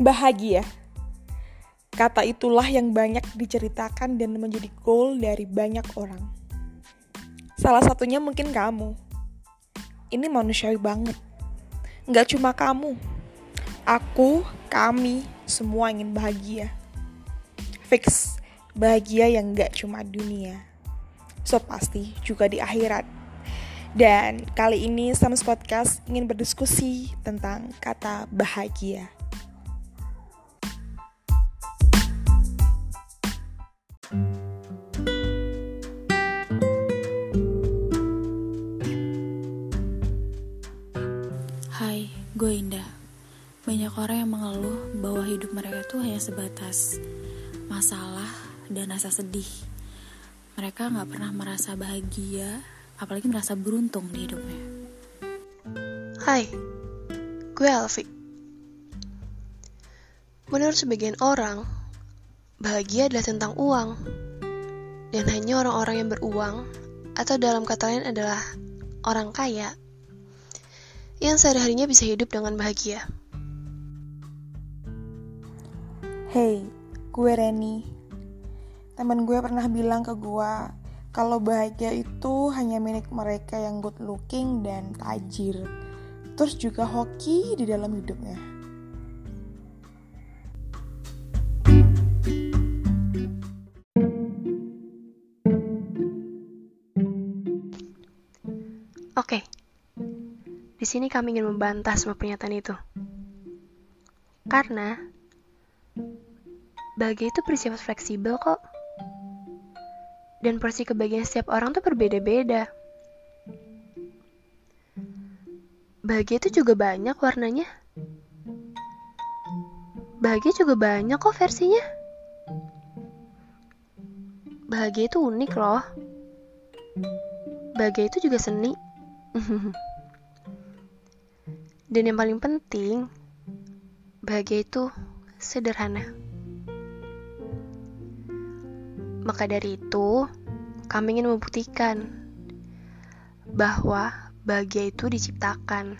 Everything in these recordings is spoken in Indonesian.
Bahagia. Kata itulah yang banyak diceritakan dan menjadi goal dari banyak orang. Salah satunya mungkin kamu. Ini manusiawi banget. Nggak cuma kamu. Aku, kami, semua ingin bahagia. Fix, bahagia yang nggak cuma dunia. So pasti juga di akhirat. Dan kali ini Sams Podcast ingin berdiskusi tentang kata bahagia. Gue Indah. Banyak orang yang mengeluh bahwa hidup mereka tuh hanya sebatas masalah dan rasa sedih. Mereka nggak pernah merasa bahagia, apalagi merasa beruntung di hidupnya. Hai, gue Alfi. Menurut sebagian orang, bahagia adalah tentang uang. Dan hanya orang-orang yang beruang, atau dalam kata lain adalah orang kaya, yang sehari-harinya bisa hidup dengan bahagia. Hey, gue Reni. Temen gue pernah bilang ke gue kalau bahagia itu hanya milik mereka yang good looking dan tajir. Terus juga hoki di dalam hidupnya. Sini kami ingin membantah semua pernyataan itu. Karena bahagia itu bersifat fleksibel kok. Dan porsi kebahagiaan setiap orang tuh berbeda-beda. Bahagia itu juga banyak warnanya. Bahagia juga banyak kok versinya. Bahagia itu unik loh. Bahagia itu juga seni. Dan yang paling penting, bahagia itu sederhana. Maka dari itu, kami ingin membuktikan bahwa bahagia itu diciptakan.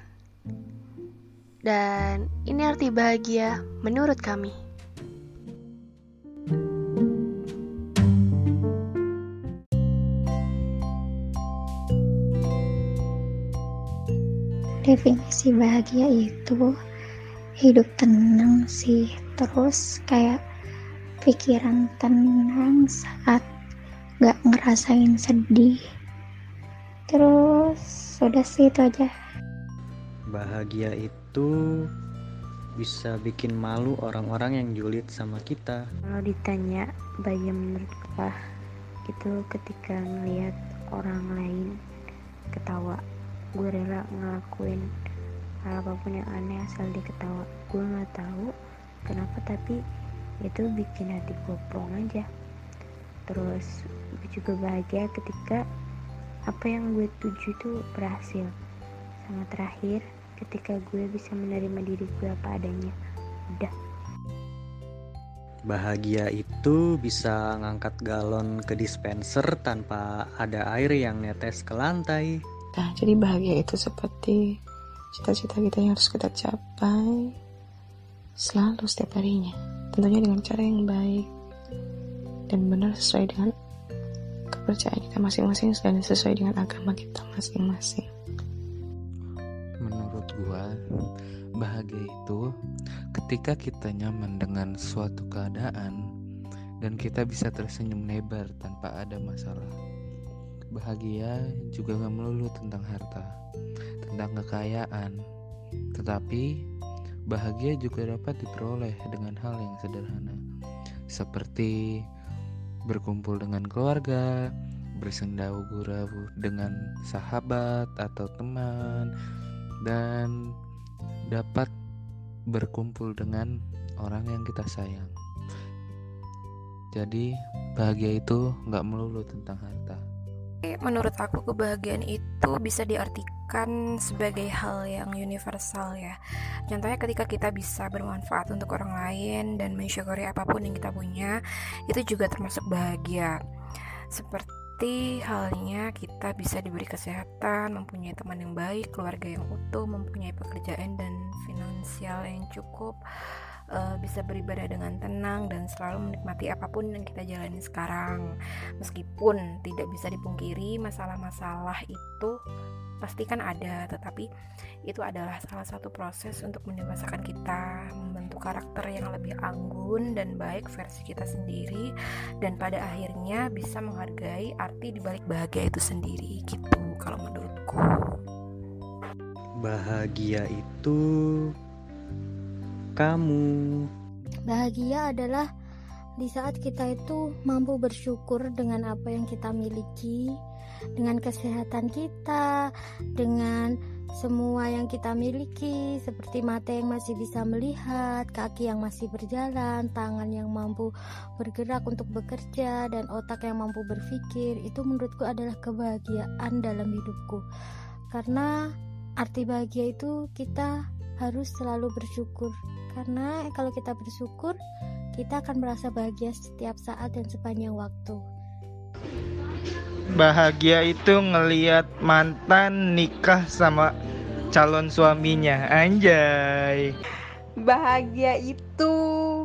Dan ini arti bahagia menurut kami. Definisi bahagia itu hidup tenang sih. Terus kayak pikiran tenang saat gak ngerasain sedih. Terus sudah sih itu aja. Bahagia itu bisa bikin malu orang-orang yang julid sama kita. Kalau ditanya bahagia menurut itu ketika ngelihat orang lain ketawa gue rela ngelakuin hal apa pun yang aneh asal dia ketawa gue nggak tahu kenapa tapi itu bikin hati gue plong aja. Terus gue juga bahagia ketika apa yang gue tuju itu berhasil. Sama terakhir ketika gue bisa menerima diri gue apa adanya. Udah. Bahagia itu bisa ngangkat galon ke dispenser tanpa ada air yang netes ke lantai. Nah, jadi bahagia itu seperti cita-cita kita yang harus kita capai selalu setiap harinya. Tentunya dengan cara yang baik dan benar sesuai dengan kepercayaan kita masing-masing dan sesuai dengan agama kita masing-masing. Menurut gua, bahagia itu ketika kita nyaman dengan suatu keadaan dan kita bisa tersenyum lebar tanpa ada masalah. Bahagia juga gak melulu tentang harta, tentang kekayaan, tetapi bahagia juga dapat diperoleh dengan hal yang sederhana, seperti berkumpul dengan keluarga, bersenda gurau dengan sahabat atau teman, dan dapat berkumpul dengan orang yang kita sayang. Jadi bahagia itu nggak melulu tentang harta. Menurut aku kebahagiaan itu bisa diartikan sebagai hal yang universal ya. Contohnya ketika kita bisa bermanfaat untuk orang lain dan mensyukuri apa pun yang kita punya, itu juga termasuk bahagia. Seperti halnya kita bisa diberi kesehatan, mempunyai teman yang baik, keluarga yang utuh, mempunyai pekerjaan dan finansial yang cukup uh, bisa beribadah dengan tenang dan selalu menikmati apa pun yang kita jalani sekarang. Meskipun tidak bisa dipungkiri masalah-masalah itu pasti kan ada, tetapi itu adalah salah satu proses untuk mendewasakan kita, membentuk karakter yang lebih anggun dan baik versi kita sendiri dan pada akhirnya bisa menghargai arti dibalik bahagia itu sendiri gitu kalau menurutku. Bahagia itu kamu. Bahagia adalah di saat kita itu mampu bersyukur dengan apa yang kita miliki, dengan kesehatan kita, dengan semua yang kita miliki, seperti mata yang masih bisa melihat, kaki yang masih berjalan, tangan yang mampu bergerak untuk bekerja, dan otak yang mampu berpikir. Itu menurutku adalah kebahagiaan dalam hidupku, karena arti bahagia itu kita harus selalu bersyukur. Karena kalau kita bersyukur kita akan merasa bahagia setiap saat dan sepanjang waktu. Bahagia itu ngeliat mantan nikah sama calon suaminya. Anjay. Bahagia itu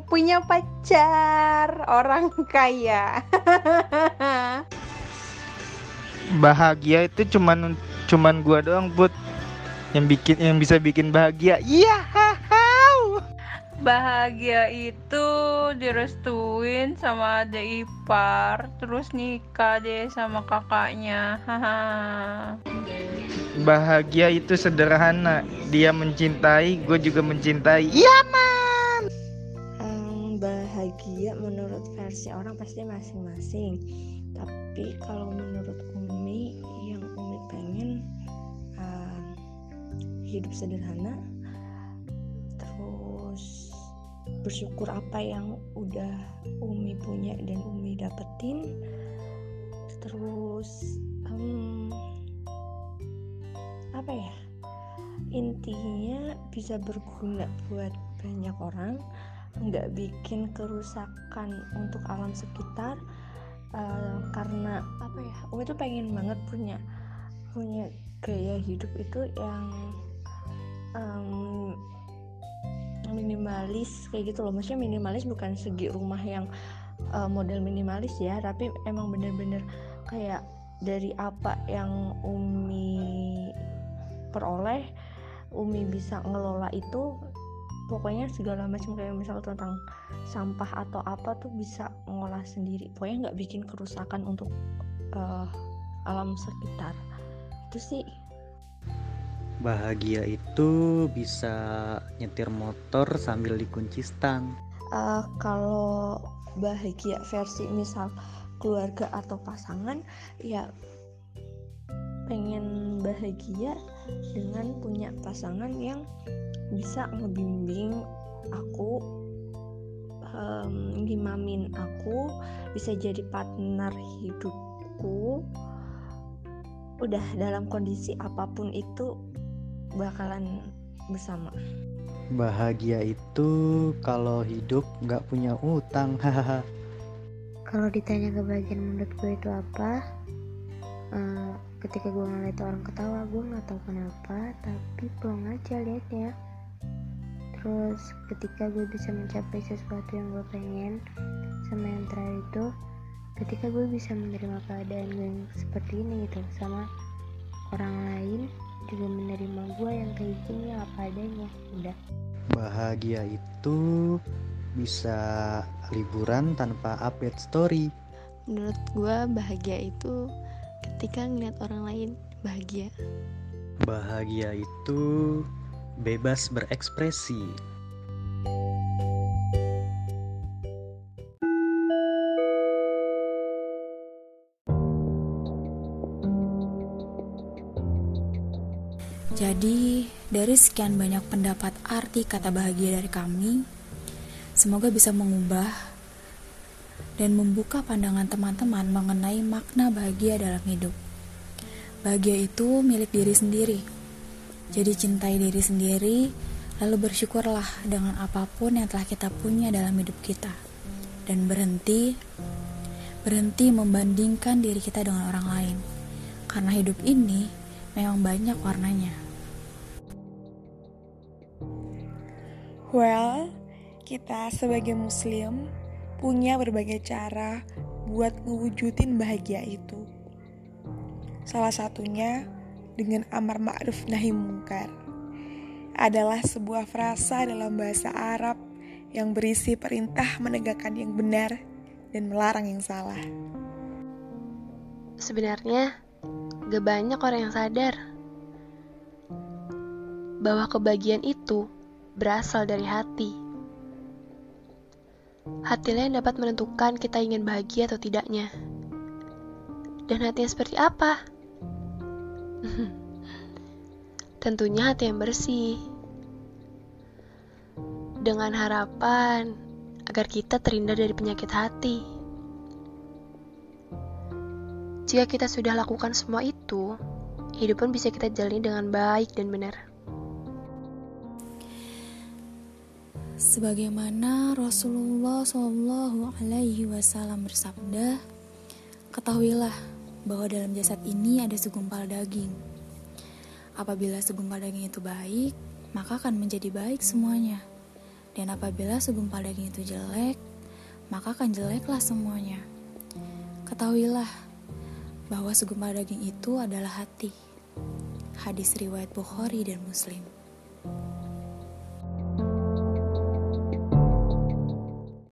punya pacar orang kaya. Bahagia itu cuman cuman gua doang buat yang bikin yang bisa bikin bahagia. Iya bahagia itu direstuin sama adik ipar terus nikah deh sama kakaknya. Haha bahagia itu sederhana. Dia mencintai gue juga mencintai. Iya man. Um, bahagia menurut versi orang pasti masing-masing. Tapi kalau menurut Umi yang Umi pengen hidup sederhana terus bersyukur apa yang udah Umi punya dan Umi dapetin terus um, apa ya intinya bisa berguna buat banyak orang nggak bikin kerusakan untuk alam sekitar uh, karena apa ya Umi tuh pengen banget punya punya gaya hidup itu yang um, minimalis kayak gitu loh. Maksudnya minimalis bukan segi rumah yang uh, model minimalis ya tapi emang bener-bener kayak dari apa yang Umi peroleh Umi bisa ngelola itu pokoknya segala macam kayak misal tentang sampah atau apa tuh bisa ngolah sendiri. Pokoknya nggak bikin kerusakan untuk uh, alam sekitar. Itu sih Bahagia itu bisa nyetir motor sambil dikunci stang. Uh, kalau bahagia versi misal keluarga atau pasangan ya pengen bahagia dengan punya pasangan yang bisa ngebimbing aku um, ngimamin aku bisa jadi partner hidupku udah dalam kondisi apa pun itu bakalan bersama. Bahagia itu kalau hidup nggak punya utang, hahaha. kalau ditanya kebahagiaan menurut gue itu apa? Uh, ketika gue ngeliat orang ketawa, gue nggak tahu kenapa, tapi pulang aja liatnya. Terus ketika gue bisa mencapai sesuatu yang gue pengen, sama yang terakhir itu, ketika gue bisa menerima keadaan gue yang seperti ini gitu, sama orang lain juga menerima gue yang kayak gini apa adanya. Udah. Bahagia itu bisa liburan tanpa update story. Menurut gue bahagia itu ketika ngeliat orang lain bahagia. Bahagia itu bebas berekspresi Jadi, dari sekian banyak pendapat arti kata bahagia dari kami, semoga bisa mengubah dan membuka pandangan teman-teman mengenai makna bahagia dalam hidup. Bahagia itu milik diri sendiri. Jadi cintai diri sendiri, lalu bersyukurlah dengan apa pun yang telah kita punya dalam hidup kita. Dan berhenti berhenti membandingkan diri kita dengan orang lain. Karena hidup ini memang banyak warnanya. Well, Kita sebagai muslim punya berbagai cara buat ngewujudin bahagia itu. Salah satunya dengan amar ma'ruf nahi mungkar. Adalah sebuah frasa dalam bahasa Arab yang berisi perintah menegakkan yang benar dan melarang yang salah. Sebenarnya, gak banyak orang yang sadar bahwa kebahagiaan itu berasal dari hati. Hatilah yang dapat menentukan kita ingin bahagia atau tidaknya. Dan hati yang seperti apa? Tentunya hati yang bersih. Dengan harapan agar kita terhindar dari penyakit hati. Jika kita sudah lakukan semua itu, hidup pun bisa kita jalani dengan baik dan benar. Sebagaimana Rasulullah Shallallahu Alaihi Wasallam bersabda, ketahuilah bahwa dalam jasad ini ada segumpal daging. Apabila segumpal daging itu baik, maka akan menjadi baik semuanya. Dan apabila segumpal daging itu jelek, maka akan jeleklah semuanya. Ketahuilah bahwa segumpal daging itu adalah hati. Hadis riwayat Bukhari dan Muslim.